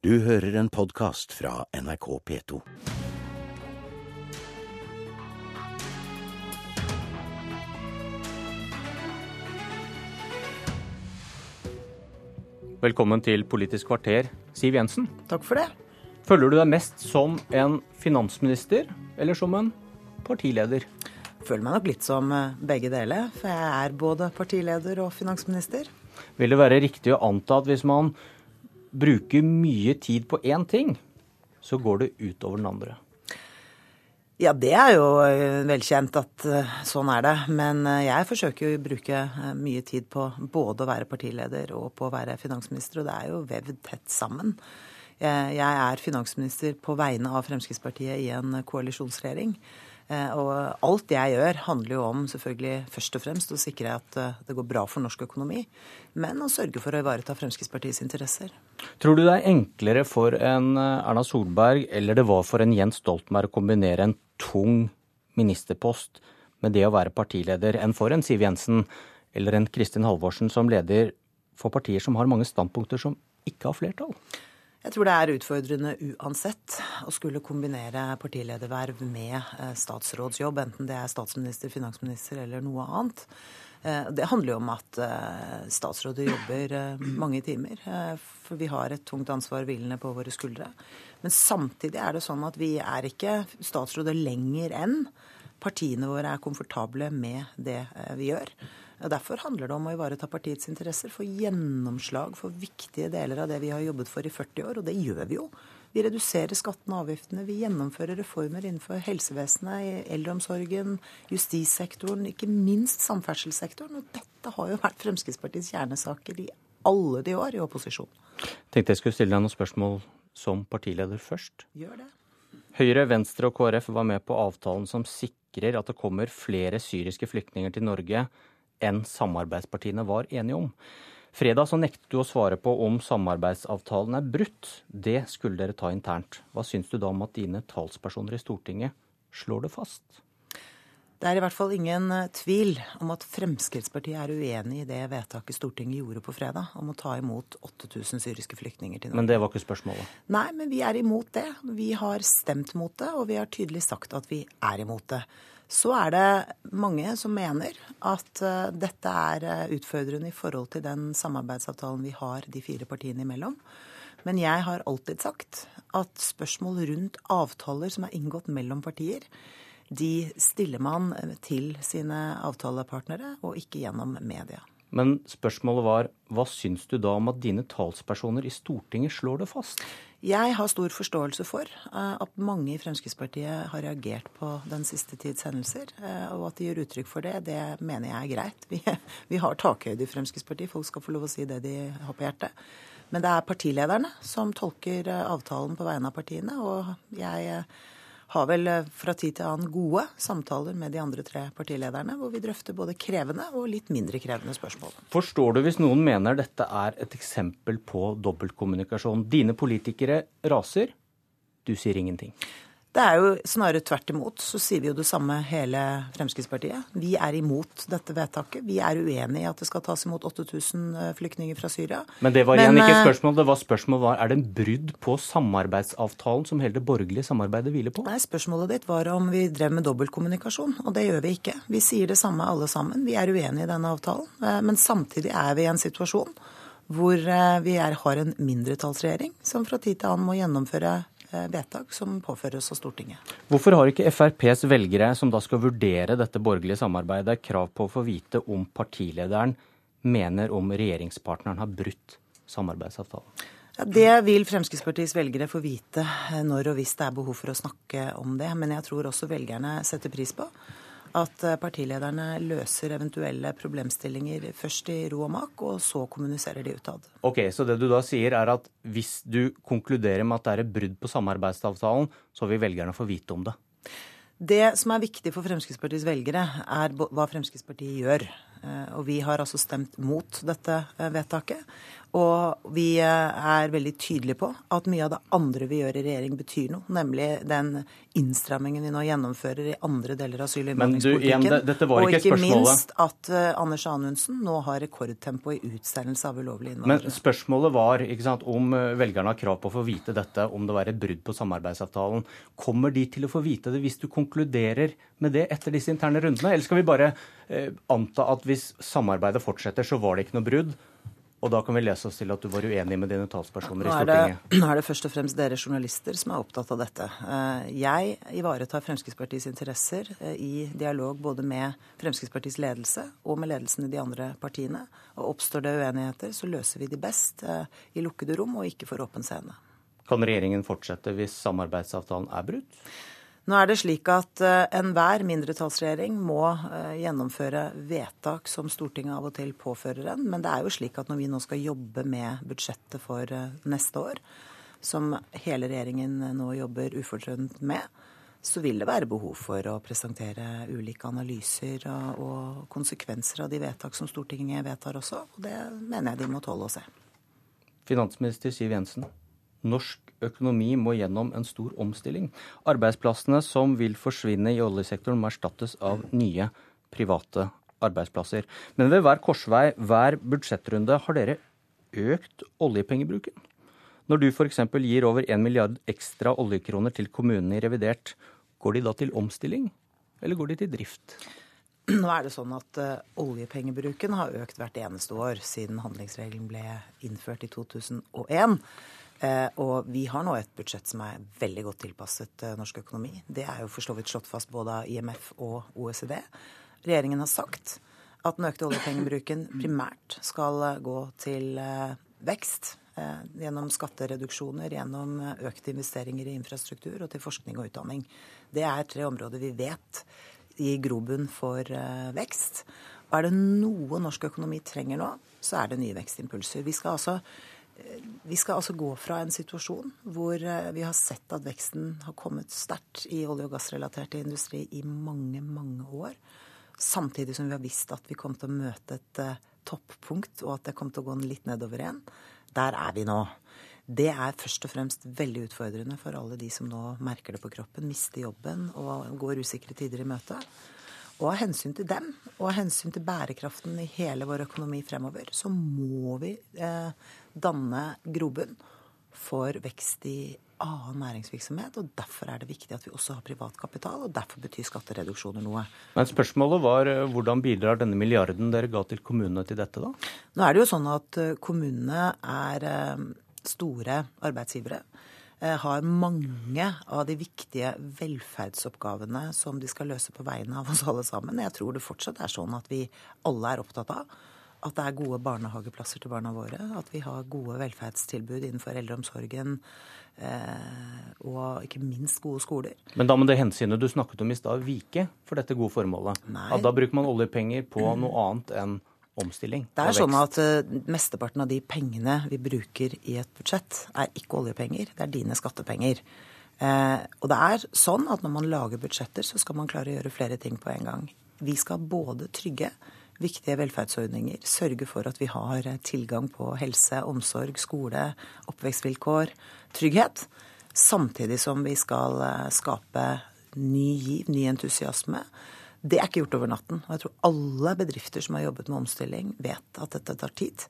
Du hører en podkast fra NRK P2. Velkommen til Politisk kvarter, Siv Jensen. Takk for det. Føler du deg mest som en finansminister eller som en partileder? Føler meg nok litt som eh, begge deler, for jeg er både partileder og finansminister. Vil det være riktig å anta at hvis man bruker mye tid på én ting, så går det utover den andre? Ja, det er jo eh, velkjent at eh, sånn er det. Men jeg forsøker jo å bruke mye tid på både å være partileder og på å være finansminister, og det er jo vevd tett sammen. Jeg er finansminister på vegne av Fremskrittspartiet i en koalisjonsregjering. Eh, og alt jeg gjør, handler jo om selvfølgelig først og fremst å sikre at eh, det går bra for norsk økonomi, men å sørge for å ivareta Fremskrittspartiets interesser. Tror du det er enklere for en eh, Erna Solberg eller det var for en Jens Stoltenberg å kombinere en tung ministerpost med det å være partileder, enn for en Siv Jensen eller en Kristin Halvorsen som leder for partier som har mange standpunkter som ikke har flertall? Jeg tror det er utfordrende uansett å skulle kombinere partilederverv med eh, statsrådsjobb, enten det er statsminister, finansminister eller noe annet. Eh, det handler jo om at eh, statsråder jobber mange timer, for vi har et tungt ansvar hvilende på våre skuldre. Men samtidig er det sånn at vi er ikke statsråder lenger enn partiene våre er komfortable med det vi gjør. Derfor handler det om å ivareta partiets interesser, få gjennomslag for viktige deler av det vi har jobbet for i 40 år, og det gjør vi jo. Vi reduserer skattene og avgiftene, vi gjennomfører reformer innenfor helsevesenet, eldreomsorgen, justissektoren, ikke minst samferdselssektoren. Og dette har jo vært Fremskrittspartiets kjernesaker i alle de år i opposisjon. Tenkte jeg skulle stille deg noen spørsmål som partileder først. Gjør det. Høyre, Venstre og KrF var med på avtalen som sikrer at det kommer flere syriske flyktninger til Norge enn samarbeidspartiene var enige om. Fredag så nektet du å svare på om samarbeidsavtalen er brutt. Det skulle dere ta internt. Hva syns du da om at dine talspersoner i Stortinget slår det fast? Det er i hvert fall ingen eh, tvil om at Fremskrittspartiet er uenig i det vedtaket Stortinget gjorde på fredag om å ta imot 8000 syriske flyktninger til Norge. Men det var ikke spørsmålet? Nei, men vi er imot det. Vi har stemt mot det, og vi har tydelig sagt at vi er imot det. Så er det mange som mener at uh, dette er uh, utfordrende i forhold til den samarbeidsavtalen vi har de fire partiene imellom. Men jeg har alltid sagt at spørsmål rundt avtaler som er inngått mellom partier, de stiller man til sine avtalepartnere, og ikke gjennom media. Men spørsmålet var hva syns du da om at dine talspersoner i Stortinget slår det fast? Jeg har stor forståelse for eh, at mange i Fremskrittspartiet har reagert på den siste tids hendelser. Eh, og at de gjør uttrykk for det, det mener jeg er greit. Vi, vi har takhøyde i Fremskrittspartiet. Folk skal få lov å si det de har på hjertet. Men det er partilederne som tolker eh, avtalen på vegne av partiene. Og jeg har vel eh, fra tid til annen gode samtaler med de andre tre partilederne, hvor vi drøfter både krevende og litt mindre krevende spørsmål. Forstår du hvis noen mener dette er et eksempel på dobbeltkommunikasjon? Dine politikere raser, du sier ingenting. Det er jo snarere tvert imot. Så sier vi jo det samme hele Fremskrittspartiet. Vi er imot dette vedtaket. Vi er uenig i at det skal tas imot 8000 eh, flyktninger fra Syria. Men det var igjen Men, ikke eh, spørsmål. Det var spørsmål var, Er det en brudd på samarbeidsavtalen som hele det borgerlige samarbeidet hviler på? Nei, spørsmålet ditt var om vi drev med dobbeltkommunikasjon, og det gjør vi ikke. Vi sier det samme alle sammen. Vi er uenige i denne avtalen. Eh, men samtidig er vi i en situasjon hvor vi er, har en mindretallsregjering som fra tid til annen må gjennomføre vedtak som påføres av Stortinget. Hvorfor har ikke FrPs velgere, som da skal vurdere dette borgerlige samarbeidet, krav på å få vite om partilederen mener om regjeringspartneren har brutt samarbeidsavtalen? Ja, det vil Fremskrittspartiets velgere få vite eh, når og hvis det er behov for å snakke om det. Men jeg tror også velgerne setter pris på at eh, partilederne løser eventuelle problemstillinger først i ro og mak, og så kommuniserer de utad. Ok, Så det du da sier er at hvis du konkluderer med at det er et brudd på samarbeidsavtalen, så vil velgerne få vite om det? Det som er viktig for Fremskrittspartiets velgere, er hva Fremskrittspartiet gjør. Eh, og vi har altså stemt mot dette eh, vedtaket. Og vi er veldig tydelige på at mye av det andre vi gjør i regjering, betyr noe. Nemlig den innstrammingen vi nå gjennomfører i andre deler av asyl- og innvandringspolitikken. Og ikke minst at uh, Anders Anundsen nå har rekordtempo i utsendelse av ulovlige innvandrere. Men spørsmålet var sant, om eh, velgerne har krav på å få vite dette, om det var et brudd på samarbeidsavtalen. Kommer de til å få vite det hvis du konkluderer med det etter disse interne rundene? Eller skal vi bare eh, anta at hvis samarbeidet fortsetter, så var det ikke noe brudd? Og da kan vi lese oss til at du var uenig med dine talspersoner i Stortinget. Nå er det først og fremst dere journalister som er opptatt av dette. Eh, jeg ivaretar Fremskrittspartiets interesser eh, i dialog både med Fremskrittspartiets ledelse og med ledelsen i de andre partiene. Og oppstår det uenigheter, så løser vi de best eh, i lukkede rom og ikke for åpen scene. Kan regjeringen fortsette hvis samarbeidsavtalen er brutt? Nå er det slik at uh, enhver mindretallsregjering må uh, gjennomføre vedtak som Stortinget av og til påfører en. Men det er jo slik at når vi nå skal jobbe med budsjettet for uh, neste år, som hele regjeringen nå jobber ufortrødent med, så vil det være behov for å presentere ulike analyser og konsekvenser av de vedtak som Stortinget vedtar også. Og det mener jeg de må tåle å se. Finansminister Siv Jensen, norsk økonomi må gjennom en stor omstilling. Arbeidsplassene som vil forsvinne i oljesektoren, må erstattes av nye private arbeidsplasser. Men ved hver korsvei, hver budsjettrunde, har dere økt oljepengebruken. Når du f.eks. gir over 1 milliard ekstra oljekroner til kommunene i revidert, går de da til omstilling, eller går de til drift? Nå er det sånn at uh, Oljepengebruken har økt hvert eneste år siden handlingsregelen ble innført i 2001. Eh, og vi har nå et budsjett som er veldig godt tilpasset eh, norsk økonomi. Det er jo for så vidt slått fast både av IMF og OECD. Regjeringen har sagt at den økte oljepengebruken primært skal eh, gå til vekst. Gjennom skattereduksjoner, gjennom økte investeringer i infrastruktur og til forskning og utdanning. Det er tre områder vi vet gir grobunn for vekst. Og er det noe norsk økonomi trenger nå, så er det nye vekstimpulser. Vi skal altså vi skal altså gå fra en situasjon hvor eh, vi har sett at veksten har kommet sterkt i olje- og gassrelatert industri i mange, mange år. Samtidig som vi har visst at vi kom til å møte et uh, toppunkt, og at det kom til å gå litt nedover igjen. Der er vi nå. Det er først og fremst veldig utfordrende for alle de som nå merker det på kroppen, mister jobben og går usikre tider i møte. Og av hensyn til dem, og av hensyn til bærekraften i hele vår økonomi fremover, så må vi eh, danne grobunn for vekst i annen næringsvirksomhet. og Derfor er det viktig at vi også har privat kapital, og derfor betyr skattereduksjoner noe. Men spørsmålet var eh, hvordan bidrar denne milliarden dere ga til kommunene til dette, da? Nå er det jo sånn at eh, kommunene er eh, store arbeidsgivere. Har mange av de viktige velferdsoppgavene som de skal løse på vegne av oss alle sammen. Jeg tror det fortsatt er sånn at vi alle er opptatt av at det er gode barnehageplasser til barna våre. At vi har gode velferdstilbud innenfor eldreomsorgen. Eh, og ikke minst gode skoler. Men da må det hensynet du snakket om i stad vike for dette gode formålet? Nei. At da bruker man oljepenger på noe annet enn omstilling? Det er sånn at uh, Mesteparten av de pengene vi bruker i et budsjett, er ikke oljepenger. Det er dine skattepenger. Uh, og det er sånn at når man lager budsjetter, så skal man klare å gjøre flere ting på en gang. Vi skal både trygge viktige velferdsordninger, sørge for at vi har tilgang på helse, omsorg, skole, oppvekstvilkår, trygghet. Samtidig som vi skal eh, skape ny giv, ny entusiasme. Det er ikke gjort over natten. Og jeg tror alle bedrifter som har jobbet med omstilling, vet at dette tar tid.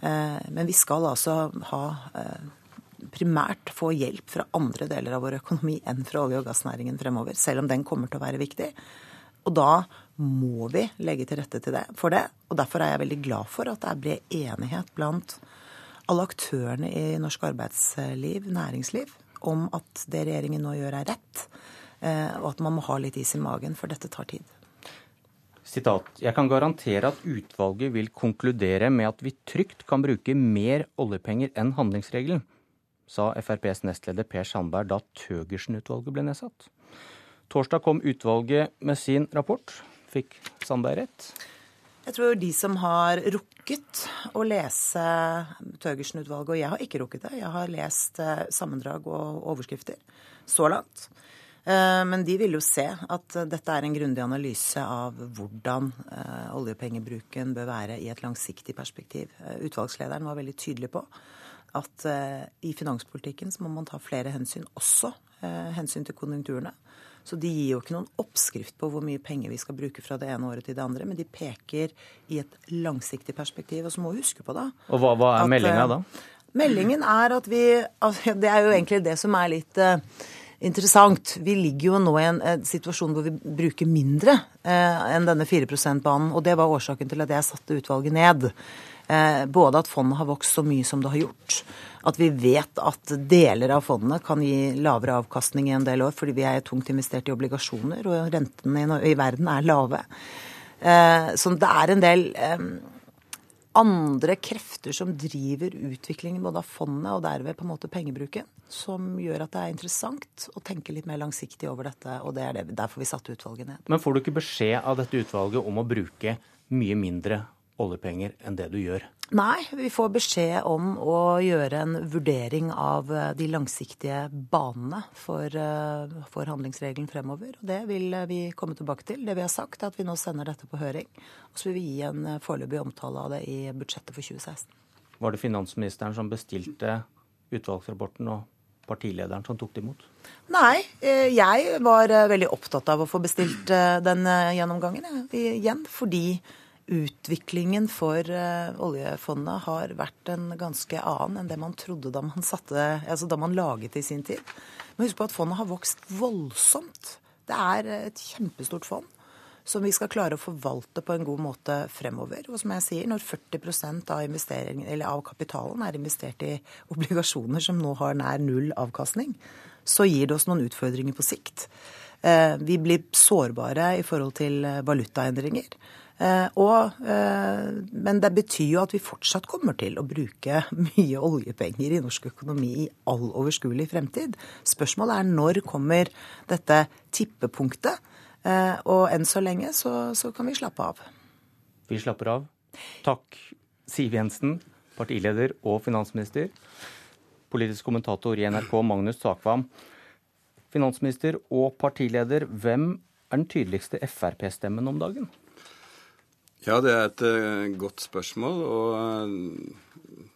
Eh, men vi skal altså ha eh, primært få hjelp fra andre deler av vår økonomi enn fra olje- og gassnæringen fremover, selv om den kommer til å være viktig. Og da må vi legge til rette til det, for det. Og derfor er jeg veldig glad for at det er bred enighet blant alle aktørene i norsk arbeidsliv, næringsliv, om at det regjeringen nå gjør, er rett. Eh, og at man må ha litt is i magen, for dette tar tid. Sitat. Jeg kan garantere at utvalget vil konkludere med at vi trygt kan bruke mer oljepenger enn handlingsregelen, sa FrPs nestleder Per Sandberg da Thøgersen-utvalget ble nedsatt. Torsdag kom utvalget med sin rapport. Fikk Sandberg rett? Jeg tror de som har rukket å lese Thøgersen-utvalget, og jeg har ikke rukket det, jeg har lest eh, sammendrag og overskrifter så langt. Eh, men de vil jo se at dette er en grundig analyse av hvordan eh, oljepengebruken bør være i et langsiktig perspektiv. Eh, utvalgslederen var veldig tydelig på at i finanspolitikken så må man ta flere hensyn, også hensyn til konjunkturene. Så de gir jo ikke noen oppskrift på hvor mye penger vi skal bruke fra det ene året til det andre, men de peker i et langsiktig perspektiv. Og så må vi huske på da Og hva, hva er meldinga da? Meldingen er at vi altså, Det er jo egentlig det som er litt interessant. Vi ligger jo nå i en, en situasjon hvor vi bruker mindre eh, enn denne 4 %-banen. Og det var årsaken til at jeg satte utvalget ned. Eh, både at fondet har vokst så mye som det har gjort. At vi vet at deler av fondet kan gi lavere avkastning i en del år fordi vi er tungt investert i obligasjoner, og rentene i, i verden er lave. Eh, så det er en del eh, andre krefter som driver utviklingen både av fondet og derved på en måte pengebruken, som gjør at det er interessant å tenke litt mer langsiktig over dette. Og det er det, derfor vi satte utvalget ned. Men får du ikke beskjed av dette utvalget om å bruke mye mindre oljepenger enn det du gjør? Nei, vi får beskjed om å gjøre en vurdering av eh, de langsiktige banene for, eh, for, handlingsregelen fremover. Og det vil eh, vi komme tilbake til. Det vi har sagt, er at vi nå sender dette på høring. Og så vil vi gi en foreløpig omtale av det i budsjettet for 2016. Var det finansministeren som bestilte utvalgsrapporten og partilederen som tok det imot? Nei, jeg var veldig opptatt av å få bestilt den gjennomgangen igjen. Fordi utviklingen for uh, oljefondet har vært en ganske annen enn det man trodde da man, satte, altså da man laget det i sin tid. Men husk på at fondet har vokst voldsomt. Det er et kjempestort fond som vi skal klare å forvalte på en god måte fremover. Og som jeg sier, når 40% av, av kapitalen er investert i obligasjoner som nå har nær null avkastning, så gir det oss noen utfordringer på sikt. Eh, vi blir sårbare i forhold til valutaendringer. Eh, og, eh, men det betyr jo at vi fortsatt kommer til å bruke mye oljepenger i norsk økonomi i all overskuelig fremtid. Spørsmålet er når kommer dette tippepunktet? Eh, og enn så lenge så, så kan vi slappe av. Vi slapper av. Takk, Siv Jensen, partileder og finansminister. Politisk kommentator i NRK, Magnus Takvam. Finansminister og partileder, hvem er den tydeligste Frp-stemmen om dagen? Ja, det er et uh, godt spørsmål. Og uh,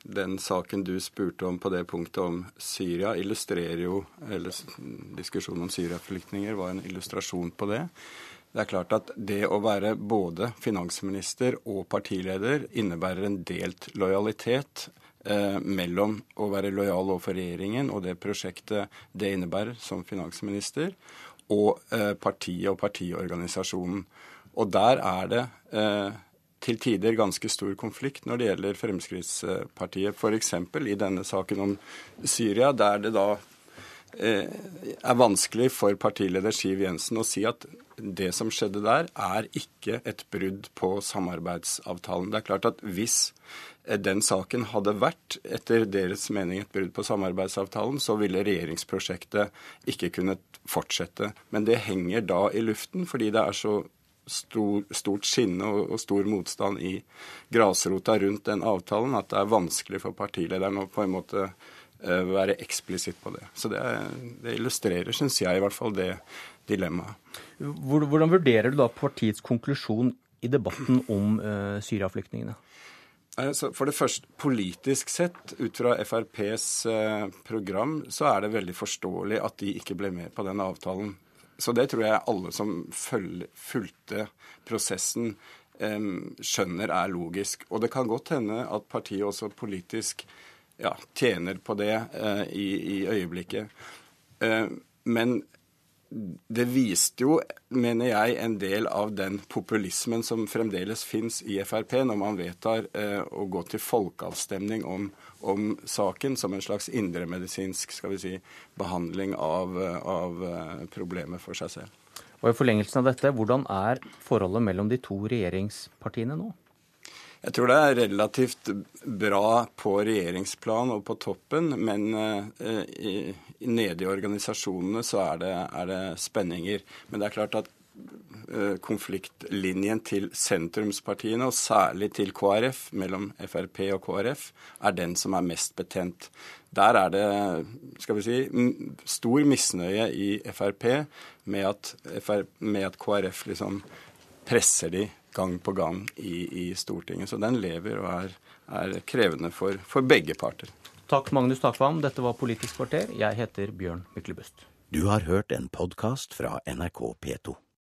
den saken du spurte om på det punktet om Syria, illustrerer jo Eller diskusjonen om Syria-flyktninger var en illustrasjon på det. Det er klart at det å være både finansminister og partileder innebærer en delt lojalitet eh, mellom å være lojal overfor regjeringen og det prosjektet det innebærer som finansminister, og eh, partiet og partiorganisasjonen. Og der er det eh, til tider ganske stor konflikt når det gjelder Fremskrittspartiet. F.eks. i denne saken om Syria, der det da eh, er vanskelig for partileder Siv Jensen å si at det som skjedde der, er ikke et brudd på samarbeidsavtalen. Det er klart at hvis eh, den saken hadde vært, etter deres mening, et brudd på samarbeidsavtalen, så ville regjeringsprosjektet ikke kunnet fortsette. Men det henger da i luften, fordi det er så stor, stort skinne og, og, stor motstand i grasrota rundt den avtalen at det er vanskelig for partilederen å på en måte uh, være eksplisitt på det. Så det, det illustrerer, syns jeg i hvert fall, det dilemmaet. Hvordan vurderer du da partiets konklusjon i debatten om uh, Syria-flyktningene? For det første, politisk sett, ut fra FrPs eh, program, så er det veldig forståelig at de ikke ble med på den avtalen. Så det tror jeg alle som fulgte prosessen, skjønner er logisk. Og det kan godt hende at partiet også politisk ja, tjener på det eh, i, øyeblikket. Eh, men det viste jo, mener jeg, en del av den populismen som fremdeles fins i Frp, når man vedtar eh, å gå til folkeavstemning om om saken som en slags indremedisinsk si, behandling av, av eh, problemet for seg selv. Og I forlengelsen av dette, hvordan er forholdet mellom de to regjeringspartiene nå? Jeg tror det er relativt bra på regjeringsplan og på toppen, men eh, i, nede i organisasjonene så er det, er det, spenninger. Men det er klart at eh, konfliktlinjen til sentrumspartiene, og særlig til KrF, mellom Frp og KrF, er den som er mest betent. Der er det skal vi si, stor misnøye i Frp med at, med at KrF liksom presser de gang på gang i, i Stortinget. Så den lever og er, er krevende for, for begge parter. Takk, Magnus Takvam. Dette var Politisk kvarter. Jeg heter Bjørn Myklebust. Du har hørt en podkast fra NRK P2.